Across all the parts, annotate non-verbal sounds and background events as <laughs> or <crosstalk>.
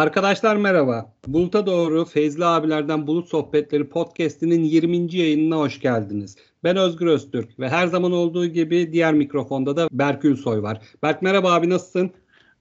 Arkadaşlar merhaba. Bulut'a doğru Feyzli abilerden Bulut Sohbetleri podcast'inin 20. yayınına hoş geldiniz. Ben Özgür Öztürk ve her zaman olduğu gibi diğer mikrofonda da Berk Ülsoy var. Berk merhaba abi nasılsın?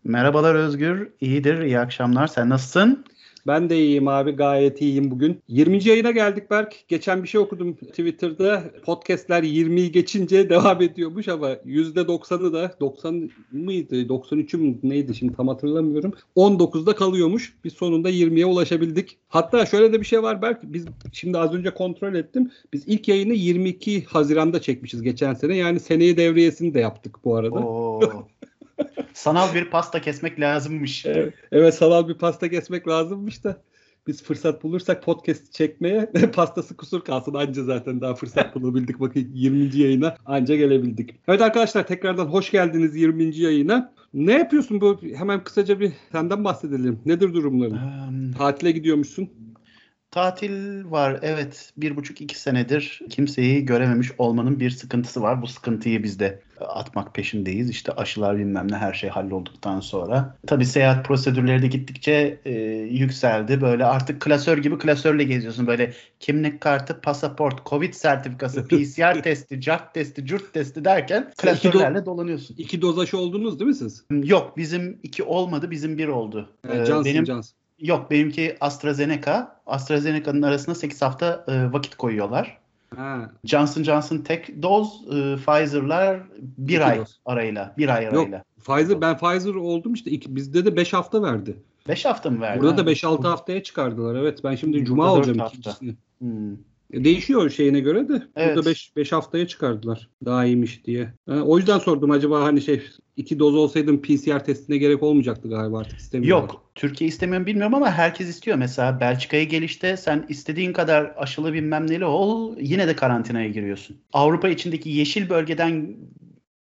Merhabalar Özgür. İyidir. İyi akşamlar. Sen nasılsın? Ben de iyiyim abi gayet iyiyim bugün. 20. yayına geldik Berk. Geçen bir şey okudum Twitter'da. Podcast'ler 20'yi geçince <laughs> devam ediyormuş ama %90'ı da 90 mıydı 93'ü mü neydi şimdi tam hatırlamıyorum. 19'da kalıyormuş. Biz sonunda 20'ye ulaşabildik. Hatta şöyle de bir şey var Berk. Biz şimdi az önce kontrol ettim. Biz ilk yayını 22 Haziran'da çekmişiz geçen sene. Yani seneyi devriyesini de yaptık bu arada. Oo. Sanal bir pasta kesmek lazımmış. Evet, evet sanal bir pasta kesmek lazımmış da biz fırsat bulursak podcast çekmeye <laughs> pastası kusur kalsın anca zaten daha fırsat <laughs> bulabildik bakın 20. yayına anca gelebildik. Evet arkadaşlar tekrardan hoş geldiniz 20. yayına. Ne yapıyorsun bu hemen kısaca bir senden bahsedelim. Nedir durumların? Um, Tatile gidiyormuşsun. Tatil var evet bir buçuk iki senedir kimseyi görememiş olmanın bir sıkıntısı var. Bu sıkıntıyı biz de atmak peşindeyiz. İşte aşılar bilmem ne her şey hallolduktan sonra. Tabii seyahat prosedürleri de gittikçe e, yükseldi. Böyle artık klasör gibi klasörle geziyorsun. Böyle kimlik kartı, pasaport, covid sertifikası, PCR <laughs> testi, CART testi, CURT testi derken klasörlerle do- dolanıyorsun. İki doz aşı oldunuz değil mi siz? Yok bizim iki olmadı bizim bir oldu. Yani Johnson, Benim Johnson. Yok benimki AstraZeneca. AstraZeneca'nın arasında 8 hafta e, vakit koyuyorlar. Ha. Johnson Johnson tek doz, e, Pfizer'lar bir İki ay doz. arayla. Bir ay arayla. Yok Pfizer ben Pfizer oldum işte iki, bizde de 5 hafta verdi. 5 hafta mı verdi? Burada da 5-6 haftaya çıkardılar. Evet ben şimdi cuma alacağım ikincisini. Hmm. Değişiyor şeyine göre de. Evet. Burada 5 5 haftaya çıkardılar. Daha iyiymiş diye. Yani o yüzden sordum acaba hani şey iki doz olsaydım PCR testine gerek olmayacaktı galiba artık istemiyorlar. Yok. Türkiye istemiyor bilmiyorum ama herkes istiyor. Mesela Belçika'ya gelişte sen istediğin kadar aşılı bilmem neli ol yine de karantinaya giriyorsun. Avrupa içindeki yeşil bölgeden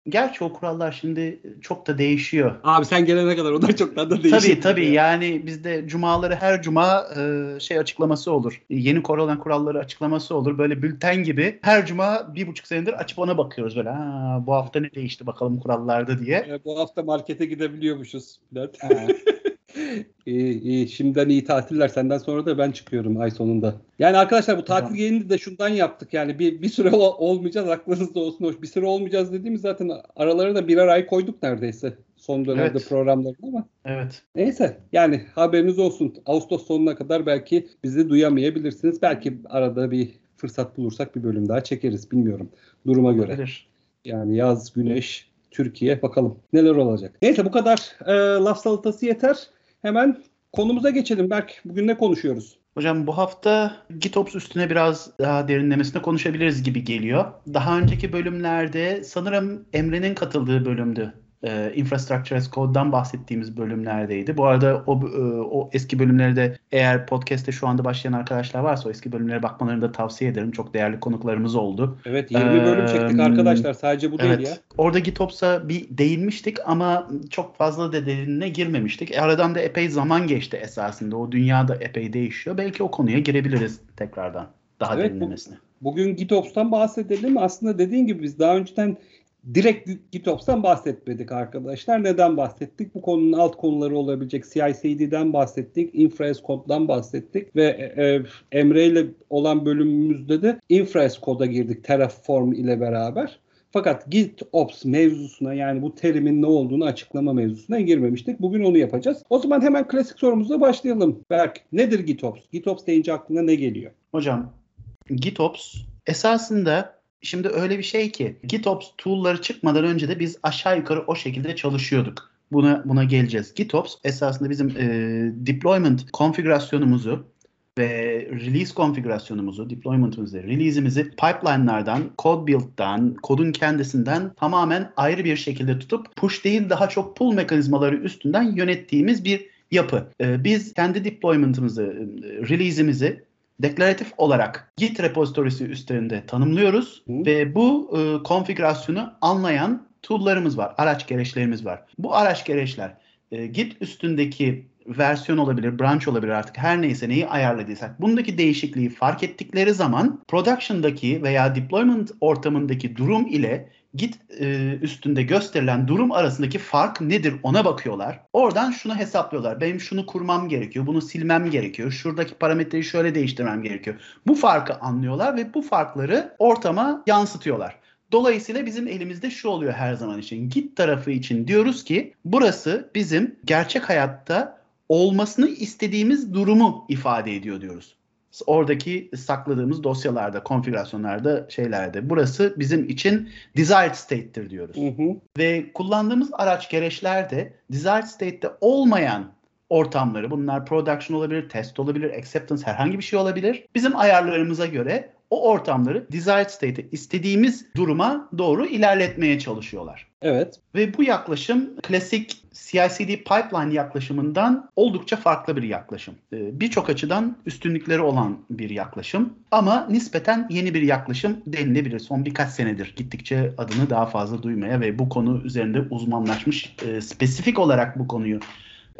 Gerçi o kurallar şimdi çok da değişiyor. Abi sen gelene kadar onlar çoktan da değişiyor. Tabii tabii yani bizde cumaları her cuma e, şey açıklaması olur. Yeni korona kuralları açıklaması olur. Böyle bülten gibi her cuma bir buçuk senedir açıp ona bakıyoruz böyle. Ha, bu hafta ne değişti bakalım kurallarda diye. E, bu hafta markete gidebiliyormuşuz. İyi, iyi. Şimdiden iyi tatiller. Senden sonra da ben çıkıyorum ay sonunda. Yani arkadaşlar bu tatil yayını de şundan yaptık. Yani bir, bir süre olmayacağız. Aklınızda olsun. Hoş. Bir süre olmayacağız dediğimiz zaten aralara da birer ay koyduk neredeyse. Son dönemde evet. programlarını ama. Evet. Neyse yani haberiniz olsun. Ağustos sonuna kadar belki bizi duyamayabilirsiniz. Belki arada bir fırsat bulursak bir bölüm daha çekeriz. Bilmiyorum. Duruma göre. Olabilir. Yani yaz, güneş, Türkiye bakalım neler olacak. Neyse bu kadar e, laf salatası yeter. Hemen konumuza geçelim. Berk bugün ne konuşuyoruz? Hocam bu hafta GitOps üstüne biraz daha derinlemesine konuşabiliriz gibi geliyor. Daha önceki bölümlerde sanırım Emre'nin katıldığı bölümdü e, Infrastructure as Code'dan bahsettiğimiz bölümlerdeydi. Bu arada o, e, o eski bölümleri de eğer podcast'te şu anda başlayan arkadaşlar varsa o eski bölümlere bakmalarını da tavsiye ederim. Çok değerli konuklarımız oldu. Evet 20 ee, bölüm çektik arkadaşlar. Sadece bu evet, değil ya. Orada GitOps'a bir değinmiştik ama çok fazla da derinine girmemiştik. E, aradan da epey zaman geçti esasında. O dünyada epey değişiyor. Belki o konuya girebiliriz tekrardan. Daha evet, derinlemesine. Bu, bugün GitOps'tan bahsedelim. Aslında dediğin gibi biz daha önceden direkt GitOps'tan bahsetmedik arkadaşlar. Neden bahsettik? Bu konunun alt konuları olabilecek CI/CD'den bahsettik, Infra-as-Code'dan bahsettik ve e, e, Emre ile olan bölümümüzde de Infra-as-Code'a girdik Terraform ile beraber. Fakat GitOps mevzusuna yani bu terimin ne olduğunu açıklama mevzusuna girmemiştik. Bugün onu yapacağız. O zaman hemen klasik sorumuzla başlayalım. Berk nedir GitOps? GitOps deyince aklına ne geliyor? Hocam GitOps esasında Şimdi öyle bir şey ki GitOps tool'ları çıkmadan önce de biz aşağı yukarı o şekilde çalışıyorduk. Buna buna geleceğiz. GitOps esasında bizim e, deployment konfigürasyonumuzu ve release konfigürasyonumuzu, deployment'ımızı, release'imizi pipeline'lardan, code build'dan, kodun kendisinden tamamen ayrı bir şekilde tutup push değil daha çok pull mekanizmaları üstünden yönettiğimiz bir yapı. Ee, biz kendi deployment'ımızı, release'imizi deklaratif olarak Git repository'si üstünde tanımlıyoruz Hı. ve bu e, konfigürasyonu anlayan tool'larımız var, araç gereçlerimiz var. Bu araç gereçler e, Git üstündeki versiyon olabilir, branch olabilir artık her neyse neyi ayarladıysak. Bundaki değişikliği fark ettikleri zaman production'daki veya deployment ortamındaki durum ile Git e, üstünde gösterilen durum arasındaki fark nedir ona bakıyorlar. Oradan şunu hesaplıyorlar. Benim şunu kurmam gerekiyor, bunu silmem gerekiyor. Şuradaki parametreyi şöyle değiştirmem gerekiyor. Bu farkı anlıyorlar ve bu farkları ortama yansıtıyorlar. Dolayısıyla bizim elimizde şu oluyor her zaman için. Git tarafı için diyoruz ki burası bizim gerçek hayatta olmasını istediğimiz durumu ifade ediyor diyoruz. Oradaki sakladığımız dosyalarda, konfigürasyonlarda, şeylerde. Burası bizim için desired state'tir diyoruz. Hı hı. Ve kullandığımız araç gereçler de desired state'te olmayan ortamları, bunlar production olabilir, test olabilir, acceptance herhangi bir şey olabilir. Bizim ayarlarımıza göre o ortamları desired state'e istediğimiz duruma doğru ilerletmeye çalışıyorlar. Evet. Ve bu yaklaşım klasik CI/CD pipeline yaklaşımından oldukça farklı bir yaklaşım. Ee, birçok açıdan üstünlükleri olan bir yaklaşım ama nispeten yeni bir yaklaşım denilebilir. Son birkaç senedir gittikçe adını daha fazla duymaya ve bu konu üzerinde uzmanlaşmış, e, spesifik olarak bu konuyu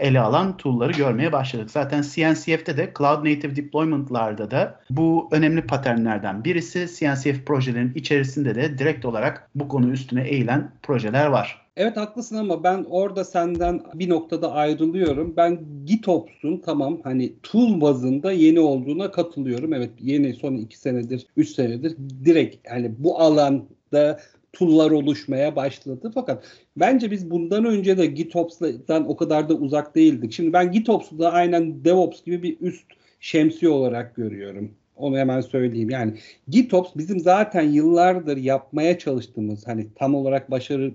ele alan tool'ları görmeye başladık. Zaten CNCF'de de Cloud Native Deployment'larda da bu önemli paternlerden birisi. CNCF projelerin içerisinde de direkt olarak bu konu üstüne eğilen projeler var. Evet haklısın ama ben orada senden bir noktada ayrılıyorum. Ben GitOps'un tamam hani tool bazında yeni olduğuna katılıyorum. Evet yeni son iki senedir, üç senedir direkt hani bu alanda tool'lar oluşmaya başladı. Fakat bence biz bundan önce de GitOps'tan o kadar da uzak değildik. Şimdi ben GitOps'u da aynen DevOps gibi bir üst şemsiye olarak görüyorum. Onu hemen söyleyeyim. Yani GitOps bizim zaten yıllardır yapmaya çalıştığımız hani tam olarak başarı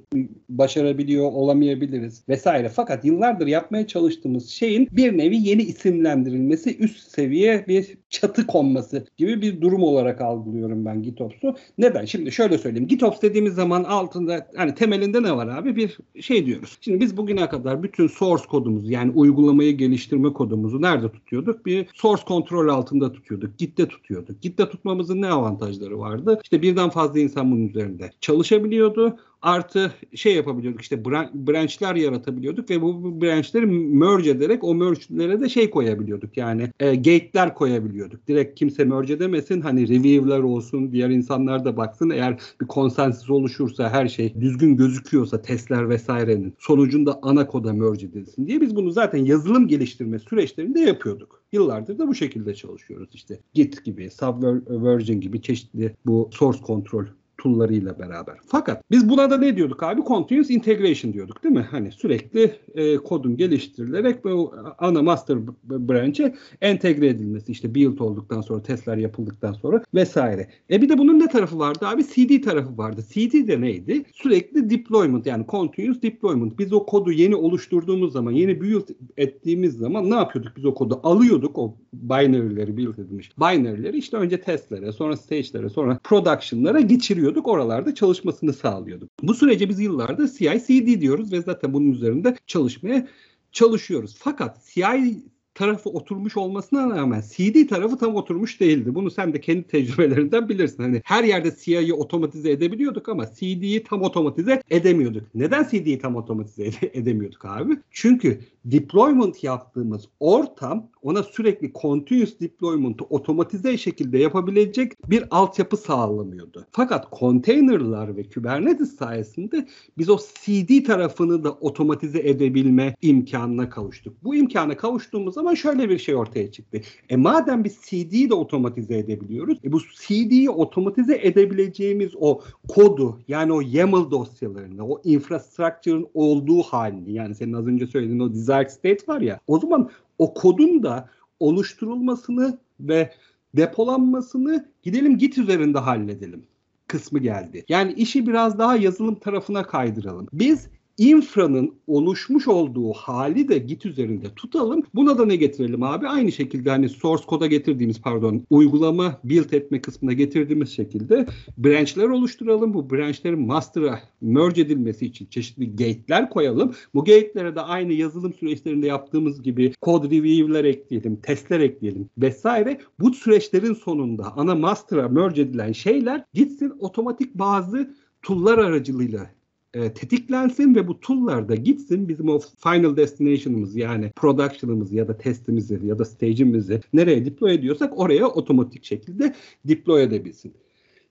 başarabiliyor olamayabiliriz vesaire. Fakat yıllardır yapmaya çalıştığımız şeyin bir nevi yeni isimlendirilmesi, üst seviye bir çatı konması gibi bir durum olarak algılıyorum ben GitOps'u. Neden? Şimdi şöyle söyleyeyim. GitOps dediğimiz zaman altında hani temelinde ne var abi? Bir şey diyoruz. Şimdi biz bugüne kadar bütün source kodumuzu yani uygulamayı geliştirme kodumuzu nerede tutuyorduk? Bir source kontrol altında tutuyorduk. Git'te tutuyorduk. Git'te tutmamızın ne avantajları vardı? İşte birden fazla insan bunun üzerinde çalışabiliyordu artı şey yapabiliyorduk işte branchlar yaratabiliyorduk ve bu branchleri merge ederek o merge'lere de şey koyabiliyorduk yani e, gate'ler koyabiliyorduk. Direkt kimse merge edemesin hani review'ler olsun diğer insanlar da baksın eğer bir konsensus oluşursa her şey düzgün gözüküyorsa testler vesairenin sonucunda ana koda merge edilsin diye biz bunu zaten yazılım geliştirme süreçlerinde yapıyorduk. Yıllardır da bu şekilde çalışıyoruz işte Git gibi, Subversion gibi çeşitli bu source control tool'larıyla beraber. Fakat biz buna da ne diyorduk abi? Continuous integration diyorduk değil mi? Hani sürekli e, kodun geliştirilerek bu ana master branch'e entegre edilmesi işte build olduktan sonra testler yapıldıktan sonra vesaire. E bir de bunun ne tarafı vardı abi? CD tarafı vardı. CD de neydi? Sürekli deployment yani continuous deployment. Biz o kodu yeni oluşturduğumuz zaman, yeni build ettiğimiz zaman ne yapıyorduk? Biz o kodu alıyorduk o binary'leri build edilmiş. Binary'leri işte önce testlere, sonra stage'lere, sonra production'lara geçiriyorduk alıyorduk. Oralarda çalışmasını sağlıyorduk. Bu sürece biz yıllardır CI/CD diyoruz ve zaten bunun üzerinde çalışmaya çalışıyoruz. Fakat CI tarafı oturmuş olmasına rağmen CD tarafı tam oturmuş değildi. Bunu sen de kendi tecrübelerinden bilirsin. Hani her yerde CI'yi otomatize edebiliyorduk ama CD'yi tam otomatize edemiyorduk. Neden CD'yi tam otomatize ede- edemiyorduk abi? Çünkü deployment yaptığımız ortam ona sürekli continuous deployment'ı otomatize şekilde yapabilecek bir altyapı sağlamıyordu. Fakat container'lar ve Kubernetes sayesinde biz o CD tarafını da otomatize edebilme imkanına kavuştuk. Bu imkana kavuştuğumuz zaman şöyle bir şey ortaya çıktı. E madem biz CD'yi de otomatize edebiliyoruz, e bu CD'yi otomatize edebileceğimiz o kodu yani o YAML dosyalarını, o infrastructure'ın olduğu halini yani senin az önce söylediğin o desired state var ya o zaman o kodun da oluşturulmasını ve depolanmasını gidelim git üzerinde halledelim kısmı geldi. Yani işi biraz daha yazılım tarafına kaydıralım. Biz infranın oluşmuş olduğu hali de git üzerinde tutalım. Buna da ne getirelim abi? Aynı şekilde hani source koda getirdiğimiz pardon uygulama build etme kısmına getirdiğimiz şekilde branchler oluşturalım. Bu branchlerin master'a merge edilmesi için çeşitli gate'ler koyalım. Bu gate'lere de aynı yazılım süreçlerinde yaptığımız gibi code review'ler ekleyelim, testler ekleyelim vesaire. Bu süreçlerin sonunda ana master'a merge edilen şeyler gitsin otomatik bazı tool'lar aracılığıyla e, tetiklensin ve bu tool'lar da gitsin bizim o final destination'ımız yani production'ımız ya da testimizi ya da stage'imizi nereye deploy ediyorsak oraya otomatik şekilde deploy edebilsin.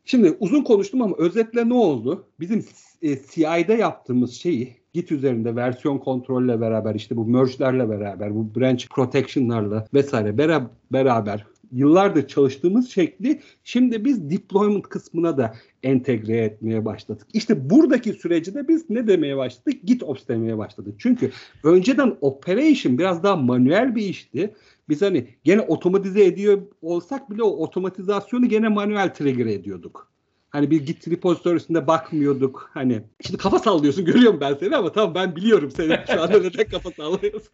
Şimdi uzun konuştum ama özetle ne oldu? Bizim e, CI'de yaptığımız şeyi Git üzerinde versiyon kontrolle beraber işte bu merge'lerle beraber bu branch protection'larla vesaire beraber, yıllardır çalıştığımız şekli şimdi biz deployment kısmına da entegre etmeye başladık. İşte buradaki süreci de biz ne demeye başladık? GitOps demeye başladık. Çünkü önceden operation biraz daha manuel bir işti. Biz hani gene otomatize ediyor olsak bile o otomatizasyonu gene manuel trigger ediyorduk. Hani bir git repository'sinde bakmıyorduk. Hani şimdi kafa sallıyorsun görüyorum ben seni ama tamam ben biliyorum seni şu anda neden kafa sallıyorsun.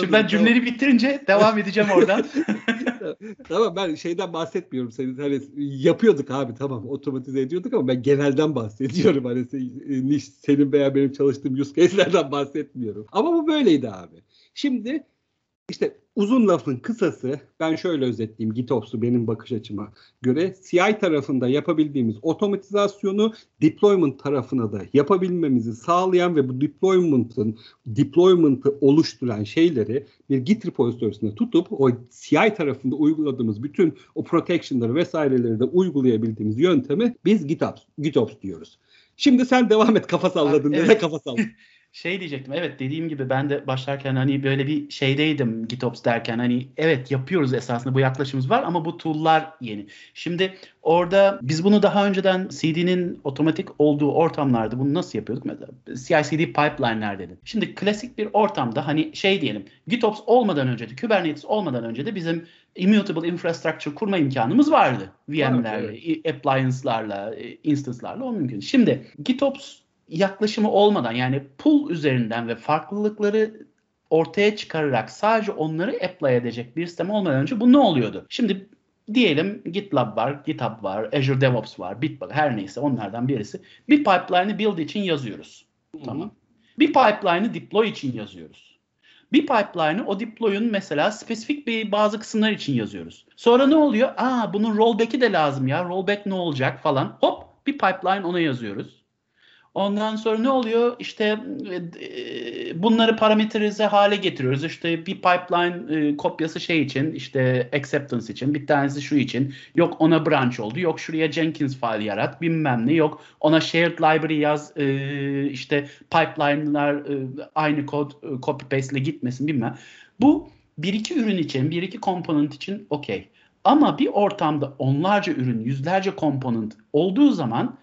şimdi ben cümleyi bitirince devam edeceğim oradan. <laughs> <laughs> tamam ben şeyden bahsetmiyorum senin hani yapıyorduk abi tamam otomatize ediyorduk ama ben genelden bahsediyorum hani senin veya benim çalıştığım use case'lerden bahsetmiyorum. Ama bu böyleydi abi. Şimdi işte uzun lafın kısası ben şöyle özetleyeyim GitOps'u benim bakış açıma göre CI tarafında yapabildiğimiz otomatizasyonu deployment tarafına da yapabilmemizi sağlayan ve bu deployment'ın deployment'ı oluşturan şeyleri bir Git repository'sine tutup o CI tarafında uyguladığımız bütün o protection'ları vesaireleri de uygulayabildiğimiz yöntemi biz GitOps, GitOps diyoruz. Şimdi sen devam et kafa salladın. Evet. Nereye kafa salladın? <laughs> Şey diyecektim evet dediğim gibi ben de başlarken hani böyle bir şeydeydim GitOps derken hani evet yapıyoruz esasında bu yaklaşımımız var ama bu tool'lar yeni. Şimdi orada biz bunu daha önceden CD'nin otomatik olduğu ortamlarda bunu nasıl yapıyorduk? Mesela CI/CD pipeline'ler dedim. Şimdi klasik bir ortamda hani şey diyelim GitOps olmadan önce de Kubernetes olmadan önce de bizim immutable infrastructure kurma imkanımız vardı. VM'lerle, evet. appliance'larla, instance'larla o mümkün. Şimdi GitOps yaklaşımı olmadan yani pool üzerinden ve farklılıkları ortaya çıkararak sadece onları apply edecek bir sistem olmadan önce bu ne oluyordu? Şimdi diyelim GitLab var, GitHub var, Azure DevOps var, Bitbucket her neyse onlardan birisi. Bir pipeline'ı build için yazıyoruz. Hı. Tamam. Bir pipeline'ı deploy için yazıyoruz. Bir pipeline'ı o deploy'un mesela spesifik bir bazı kısımlar için yazıyoruz. Sonra ne oluyor? Aa bunun rollback'i de lazım ya. Rollback ne olacak falan. Hop bir pipeline ona yazıyoruz. Ondan sonra ne oluyor? İşte e, bunları parametrize hale getiriyoruz. İşte bir pipeline e, kopyası şey için, işte acceptance için, bir tanesi şu için. Yok ona branch oldu, yok şuraya Jenkins file yarat, bilmem ne. Yok ona shared library yaz, e, işte pipeline'lar aynı kod copy paste ile gitmesin bilmem. Bu bir iki ürün için, bir iki komponent için okey. Ama bir ortamda onlarca ürün, yüzlerce komponent olduğu zaman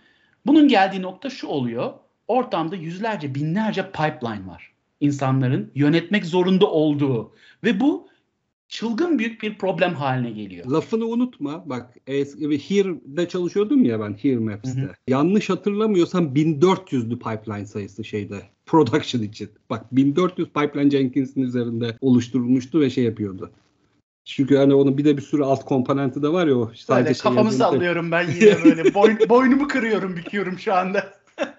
bunun geldiği nokta şu oluyor. Ortamda yüzlerce, binlerce pipeline var. İnsanların yönetmek zorunda olduğu ve bu çılgın büyük bir problem haline geliyor. Lafını unutma. Bak Here'de çalışıyordum ya ben Here Maps'te. Hı hı. Yanlış hatırlamıyorsam 1400'lü pipeline sayısı şeyde <laughs> production için. Bak 1400 pipeline Jenkins'in üzerinde oluşturulmuştu ve şey yapıyordu. Çünkü hani onun bir de bir sürü alt komponenti de var ya o. Sadece böyle şey kafamı sallıyorum ben <laughs> yine böyle. Boyn, boynumu kırıyorum, büküyorum şu anda. <laughs>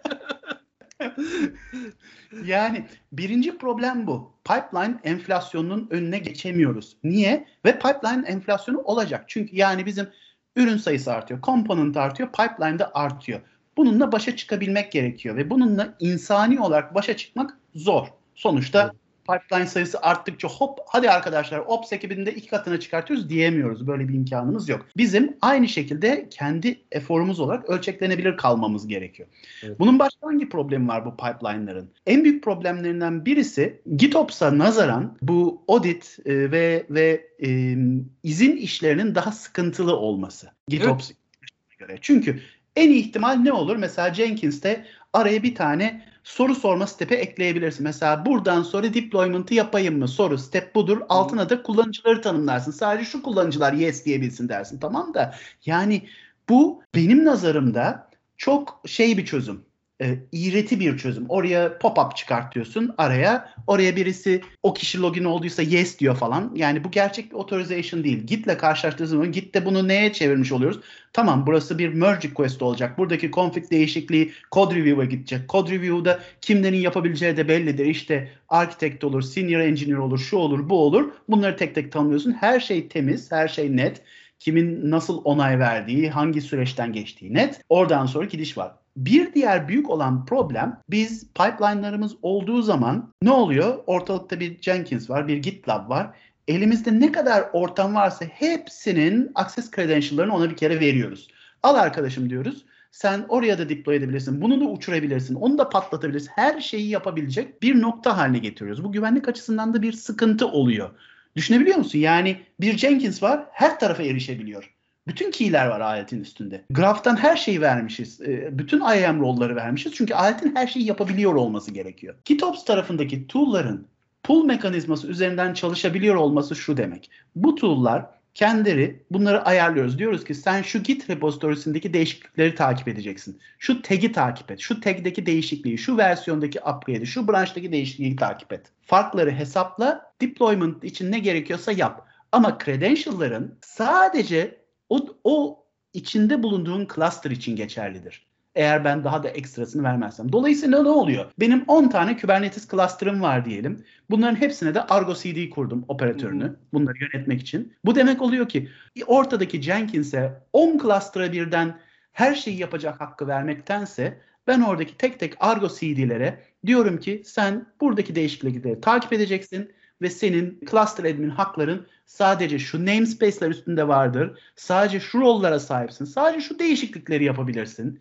yani birinci problem bu. Pipeline enflasyonunun önüne geçemiyoruz. Niye? Ve pipeline enflasyonu olacak. Çünkü yani bizim ürün sayısı artıyor, komponent artıyor, pipeline de artıyor. Bununla başa çıkabilmek gerekiyor ve bununla insani olarak başa çıkmak zor. Sonuçta evet pipeline sayısı arttıkça hop hadi arkadaşlar Ops ekibinde iki katına çıkartıyoruz diyemiyoruz. Böyle bir imkanımız yok. Bizim aynı şekilde kendi eforumuz olarak ölçeklenebilir kalmamız gerekiyor. Evet. Bunun başka hangi problemi var bu pipeline'ların? En büyük problemlerinden birisi GitOps'a nazaran bu audit e, ve ve e, izin işlerinin daha sıkıntılı olması. GitOps evet. göre. Çünkü en ihtimal ne olur? Mesela Jenkins'te araya bir tane soru sorma step'e ekleyebilirsin. Mesela buradan sonra deployment'ı yapayım mı? Soru step budur. Altına da kullanıcıları tanımlarsın. Sadece şu kullanıcılar yes diyebilsin dersin. Tamam da yani bu benim nazarımda çok şey bir çözüm e, iğreti bir çözüm. Oraya pop-up çıkartıyorsun araya. Oraya birisi o kişi login olduysa yes diyor falan. Yani bu gerçek bir authorization değil. Git'le karşılaştığı zaman Git'te bunu neye çevirmiş oluyoruz? Tamam burası bir merge request olacak. Buradaki config değişikliği code review'a gidecek. Code review'da kimlerin yapabileceği de bellidir. İşte architect olur, senior engineer olur, şu olur, bu olur. Bunları tek tek tanımlıyorsun. Her şey temiz, her şey net kimin nasıl onay verdiği, hangi süreçten geçtiği net. Oradan sonra gidiş var. Bir diğer büyük olan problem biz pipeline'larımız olduğu zaman ne oluyor? Ortalıkta bir Jenkins var, bir GitLab var. Elimizde ne kadar ortam varsa hepsinin access credential'larını ona bir kere veriyoruz. Al arkadaşım diyoruz. Sen oraya da deploy edebilirsin. Bunu da uçurabilirsin. Onu da patlatabilirsin. Her şeyi yapabilecek bir nokta haline getiriyoruz. Bu güvenlik açısından da bir sıkıntı oluyor. Düşünebiliyor musun? Yani bir Jenkins var her tarafa erişebiliyor. Bütün key'ler var aletin üstünde. Graph'tan her şeyi vermişiz. Ee, bütün IAM rolları vermişiz. Çünkü aletin her şeyi yapabiliyor olması gerekiyor. GitOps tarafındaki tool'ların pull mekanizması üzerinden çalışabiliyor olması şu demek. Bu tool'lar kendileri bunları ayarlıyoruz. Diyoruz ki sen şu Git repositorisindeki değişiklikleri takip edeceksin. Şu tag'i takip et. Şu tag'deki değişikliği, şu versiyondaki upgrade'i, şu branch'taki değişikliği takip et. Farkları hesapla. Deployment için ne gerekiyorsa yap. Ama credential'ların sadece o, o içinde bulunduğun cluster için geçerlidir. Eğer ben daha da ekstrasını vermezsem. Dolayısıyla ne oluyor? Benim 10 tane Kubernetes cluster'ım var diyelim. Bunların hepsine de Argo CD kurdum operatörünü. Bunları yönetmek için. Bu demek oluyor ki ortadaki Jenkins'e 10 cluster'a birden her şeyi yapacak hakkı vermektense ben oradaki tek tek Argo CD'lere diyorum ki sen buradaki değişiklikleri takip edeceksin ve senin cluster admin hakların sadece şu namespace'ler üstünde vardır. Sadece şu rollara sahipsin. Sadece şu değişiklikleri yapabilirsin.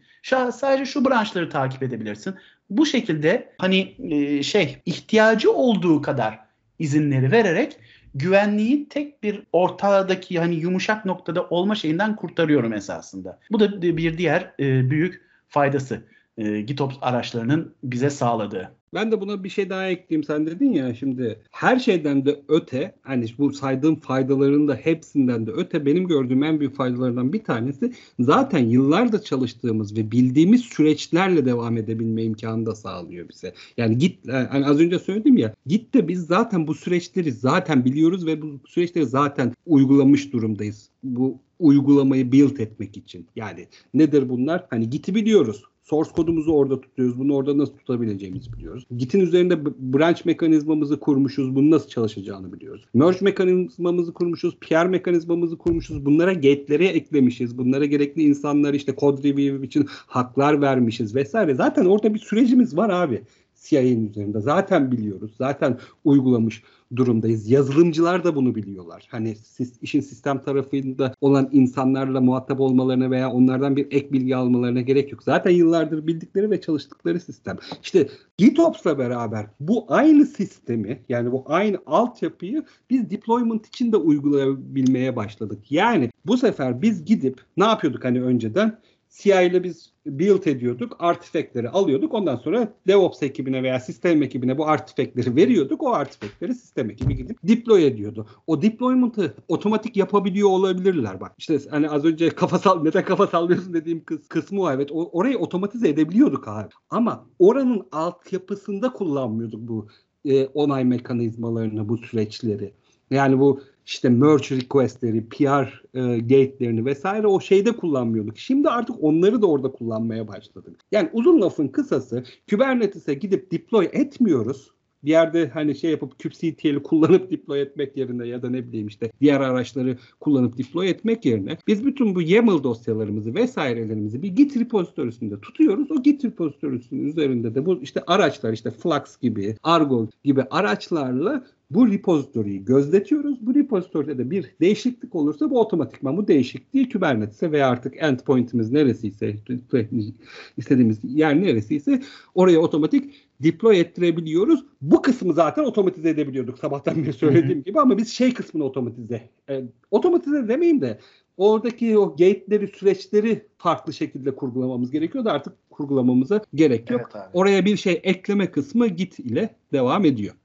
Sadece şu branşları takip edebilirsin. Bu şekilde hani e, şey ihtiyacı olduğu kadar izinleri vererek güvenliği tek bir ortadaki hani yumuşak noktada olma şeyinden kurtarıyorum esasında. Bu da bir diğer e, büyük faydası e, GitOps araçlarının bize sağladığı. Ben de buna bir şey daha ekleyeyim. Sen dedin ya şimdi her şeyden de öte hani bu saydığım faydaların da hepsinden de öte benim gördüğüm en büyük faydalarından bir tanesi zaten yıllardır çalıştığımız ve bildiğimiz süreçlerle devam edebilme imkanı da sağlıyor bize. Yani git hani az önce söyledim ya git de biz zaten bu süreçleri zaten biliyoruz ve bu süreçleri zaten uygulamış durumdayız. Bu uygulamayı build etmek için. Yani nedir bunlar? Hani Git'i biliyoruz source kodumuzu orada tutuyoruz. Bunu orada nasıl tutabileceğimizi biliyoruz. Git'in üzerinde branch mekanizmamızı kurmuşuz. Bunun nasıl çalışacağını biliyoruz. Merge mekanizmamızı kurmuşuz. PR mekanizmamızı kurmuşuz. Bunlara gate'leri eklemişiz. Bunlara gerekli insanlar işte code review için haklar vermişiz vesaire. Zaten orada bir sürecimiz var abi. CIA'nin üzerinde. Zaten biliyoruz. Zaten uygulamış durumdayız. Yazılımcılar da bunu biliyorlar. Hani siz, işin sistem tarafında olan insanlarla muhatap olmalarına veya onlardan bir ek bilgi almalarına gerek yok. Zaten yıllardır bildikleri ve çalıştıkları sistem. İşte GitOps'la beraber bu aynı sistemi yani bu aynı altyapıyı biz deployment için de uygulayabilmeye başladık. Yani bu sefer biz gidip ne yapıyorduk hani önceden? CI ile biz build ediyorduk. Artifactleri alıyorduk. Ondan sonra DevOps ekibine veya sistem ekibine bu artifactleri veriyorduk. O artifactleri sistem ekibi gidip deploy ediyordu. O deployment'ı otomatik yapabiliyor olabilirler bak. İşte hani az önce kafa sal neden kafa sallıyorsun dediğim kıs, kısmı o evet. Orayı otomatize edebiliyorduk abi. Ama oranın altyapısında kullanmıyorduk bu e, onay mekanizmalarını, bu süreçleri. Yani bu işte merge request'leri, PR e, gate'lerini vesaire o şeyde kullanmıyorduk. Şimdi artık onları da orada kullanmaya başladık. Yani uzun lafın kısası Kubernetes'e gidip deploy etmiyoruz bir yerde hani şey yapıp kubectl'i kullanıp deploy etmek yerine ya da ne bileyim işte diğer araçları kullanıp deploy etmek yerine biz bütün bu YAML dosyalarımızı vesairelerimizi bir Git repositorisinde tutuyoruz. O Git repositorisinin üzerinde de bu işte araçlar işte Flux gibi, Argo gibi araçlarla bu repozitoriyi gözletiyoruz. Bu repozitoride de bir değişiklik olursa bu otomatikman bu değişikliği Kubernetes'e veya artık endpoint'imiz neresiyse istediğimiz yer neresiyse oraya otomatik deploy ettirebiliyoruz. Bu kısmı zaten otomatize edebiliyorduk sabahtan beri söylediğim Hı-hı. gibi ama biz şey kısmını otomatize e, otomatize demeyeyim de oradaki o gate'leri süreçleri farklı şekilde kurgulamamız gerekiyor da artık kurgulamamıza gerek yok. Evet Oraya bir şey ekleme kısmı git ile devam ediyor.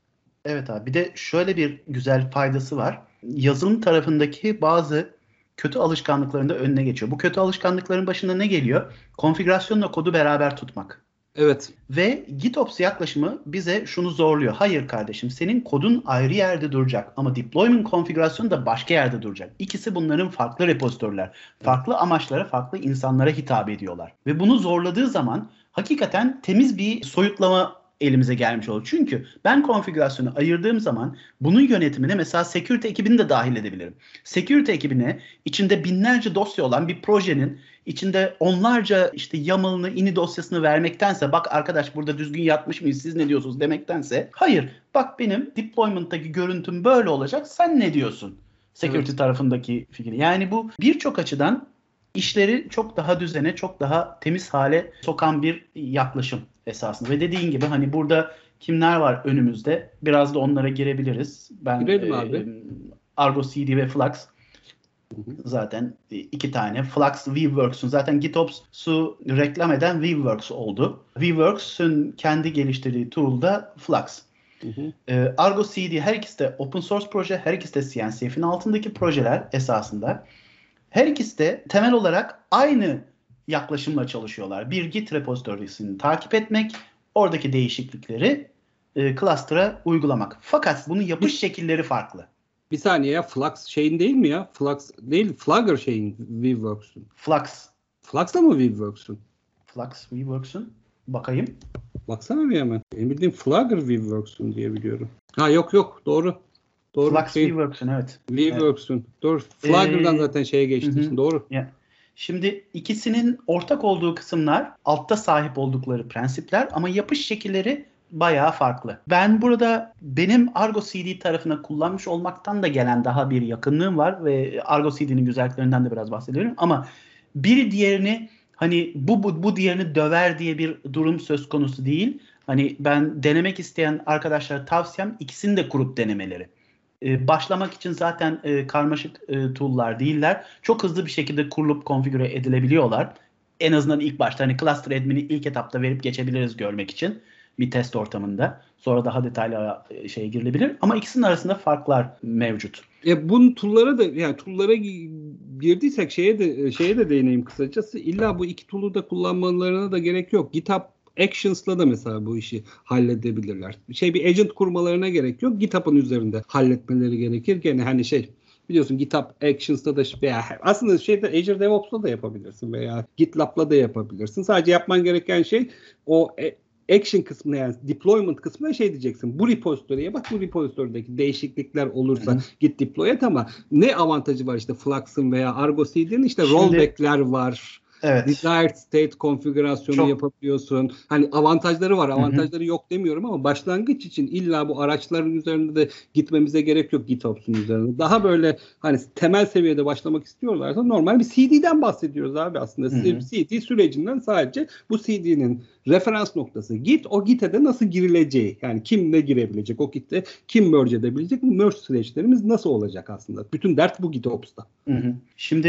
Evet abi bir de şöyle bir güzel faydası var. Yazılım tarafındaki bazı kötü alışkanlıklarında önüne geçiyor. Bu kötü alışkanlıkların başında ne geliyor? Konfigürasyonla kodu beraber tutmak. Evet. Ve GitOps yaklaşımı bize şunu zorluyor. Hayır kardeşim senin kodun ayrı yerde duracak ama deployment konfigürasyonu da başka yerde duracak. İkisi bunların farklı repozitörler. Farklı amaçlara, farklı insanlara hitap ediyorlar. Ve bunu zorladığı zaman hakikaten temiz bir soyutlama elimize gelmiş olur. Çünkü ben konfigürasyonu ayırdığım zaman bunun yönetimine mesela security ekibini de dahil edebilirim. Security ekibine içinde binlerce dosya olan bir projenin içinde onlarca işte YAML'ını, ini dosyasını vermektense bak arkadaş burada düzgün yatmış mıyız siz ne diyorsunuz demektense hayır bak benim deployment'taki görüntüm böyle olacak sen ne diyorsun? Security evet. tarafındaki fikir. Yani bu birçok açıdan işleri çok daha düzene, çok daha temiz hale sokan bir yaklaşım esasında. Ve dediğin gibi hani burada kimler var önümüzde? Biraz da onlara girebiliriz. Ben Girelim abi. E, Argo CD ve Flux zaten iki tane. Flux Weaveworks'un zaten GitOps'u reklam eden Weaveworks oldu. Weaveworks'un kendi geliştirdiği tool da Flux. Hı hı. Ee, Argo CD her ikisi de open source proje, her ikisi de CNCF'in altındaki projeler esasında. Her ikisi de temel olarak aynı yaklaşımla çalışıyorlar. Bir Git repository'sini takip etmek, oradaki değişiklikleri e, cluster'a uygulamak. Fakat bunun yapış şekilleri farklı. Bir saniye ya Flux şeyin değil mi ya? Flux değil Flugger şeyin Weaveworks'un. Flux. Flux da mı Weaveworks'un? Flux Weaveworks'un. Bakayım. Baksana bir hemen. Benim bildiğim Flugger Weaveworks'un diye biliyorum. Ha yok yok doğru. Doğru. Flux şey, Weaveworks'un evet. Weaveworks'un. Evet. Doğru. Flugger'dan ee, zaten şeye geçti. Doğru. Yeah. Şimdi ikisinin ortak olduğu kısımlar altta sahip oldukları prensipler ama yapış şekilleri bayağı farklı. Ben burada benim Argo CD tarafına kullanmış olmaktan da gelen daha bir yakınlığım var ve Argo CD'nin güzelliklerinden de biraz bahsediyorum ama biri diğerini hani bu, bu bu diğerini döver diye bir durum söz konusu değil. Hani ben denemek isteyen arkadaşlara tavsiyem ikisini de kurup denemeleri. Ee, başlamak için zaten e, karmaşık e, tool'lar değiller. Çok hızlı bir şekilde kurulup konfigüre edilebiliyorlar. En azından ilk başta hani cluster admin'i ilk etapta verip geçebiliriz görmek için bir test ortamında. Sonra daha detaylı e, şeye girilebilir. Ama ikisinin arasında farklar mevcut. E bunun tool'lara da yani tool'lara girdiysek şeye de şeye de değineyim kısacası. İlla bu iki tool'u da kullanmalarına da gerek yok. GitHub Actions'la da mesela bu işi halledebilirler. Şey bir agent kurmalarına gerek yok. GitHub'ın üzerinde halletmeleri gerekir. Gene hani şey biliyorsun GitHub Actions'ta da veya aslında şeyde Azure DevOps'ta da yapabilirsin veya GitLab'la da yapabilirsin. Sadece yapman gereken şey o e, action kısmına yani deployment kısmına şey diyeceksin. Bu repository'e bak bu repository'deki değişiklikler olursa Hı-hı. git deploy et ama ne avantajı var işte Flux'ın veya Argo CD'nin işte Şimdi, rollback'ler var. Evet. Desired state konfigürasyonu Çok... yapabiliyorsun. Hani avantajları var. Avantajları Hı-hı. yok demiyorum ama başlangıç için illa bu araçların üzerinde de gitmemize gerek yok GitOps'un üzerinde. Daha böyle hani temel seviyede başlamak istiyorlarsa normal bir CD'den bahsediyoruz abi aslında. Hı-hı. CD sürecinden sadece bu CD'nin referans noktası git. O git'e de nasıl girileceği. Yani kim ne girebilecek o git'te kim merge edebilecek. Merge süreçlerimiz nasıl olacak aslında. Bütün dert bu GitOps'ta. Şimdi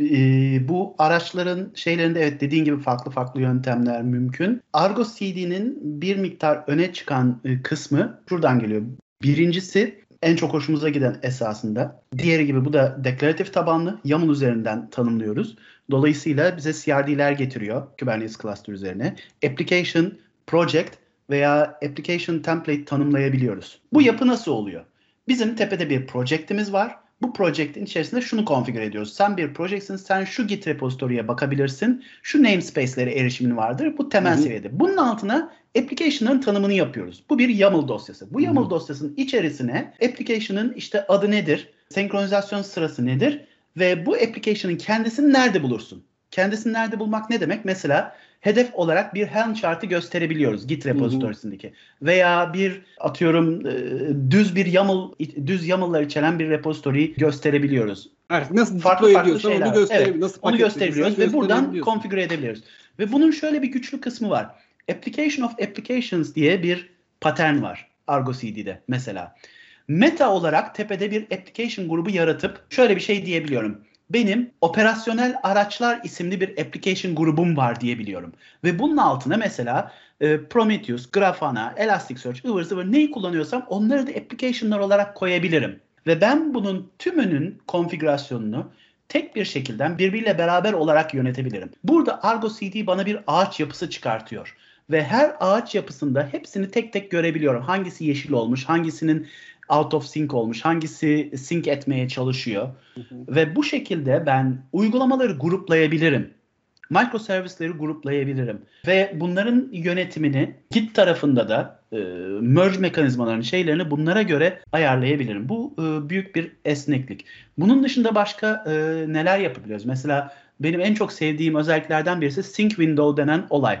e, bu araçların şeylerinde evet dediğin gibi farklı farklı yöntemler mümkün. Argo CD'nin bir miktar öne çıkan e, kısmı şuradan geliyor. Birincisi en çok hoşumuza giden esasında. Diğeri gibi bu da deklaratif tabanlı YAML üzerinden tanımlıyoruz. Dolayısıyla bize CRD'ler getiriyor Kubernetes cluster üzerine. Application, project veya application template tanımlayabiliyoruz. Bu yapı nasıl oluyor? Bizim tepede bir project'imiz var. Bu project'in içerisinde şunu konfigür ediyoruz. Sen bir project'sin, sen şu Git repository'e bakabilirsin. Şu namespace'lere erişimin vardır. Bu temel Hı-hı. seviyede. Bunun altına application'ın tanımını yapıyoruz. Bu bir YAML dosyası. Bu YAML dosyasının içerisine application'ın işte adı nedir, senkronizasyon sırası nedir ve bu application'ın kendisini nerede bulursun? Kendisini nerede bulmak ne demek? Mesela hedef olarak bir Helm chart'ı gösterebiliyoruz Git repository'sindeki. Veya bir atıyorum e, düz bir YAML düz YAML'lar içeren bir repository gösterebiliyoruz. Artık nasıl farklı farklı şeyler. Onu, evet, nasıl onu gösterebiliyoruz ve buradan konfigüre edebiliyoruz. Ve bunun şöyle bir güçlü kısmı var. Application of Applications diye bir pattern var Argo CD'de mesela. Meta olarak tepede bir application grubu yaratıp şöyle bir şey diyebiliyorum benim operasyonel araçlar isimli bir application grubum var diyebiliyorum. Ve bunun altına mesela e, Prometheus, Grafana, Elasticsearch, ıvır zıvır neyi kullanıyorsam onları da application'lar olarak koyabilirim. Ve ben bunun tümünün konfigürasyonunu tek bir şekilde birbiriyle beraber olarak yönetebilirim. Burada Argo CD bana bir ağaç yapısı çıkartıyor ve her ağaç yapısında hepsini tek tek görebiliyorum. Hangisi yeşil olmuş, hangisinin out of sync olmuş, hangisi sync etmeye çalışıyor. Hı hı. Ve bu şekilde ben uygulamaları gruplayabilirim. Microservisleri gruplayabilirim. Ve bunların yönetimini Git tarafında da e, merge mekanizmalarının şeylerini bunlara göre ayarlayabilirim. Bu e, büyük bir esneklik. Bunun dışında başka e, neler yapabiliyoruz? Mesela benim en çok sevdiğim özelliklerden birisi sync window denen olay.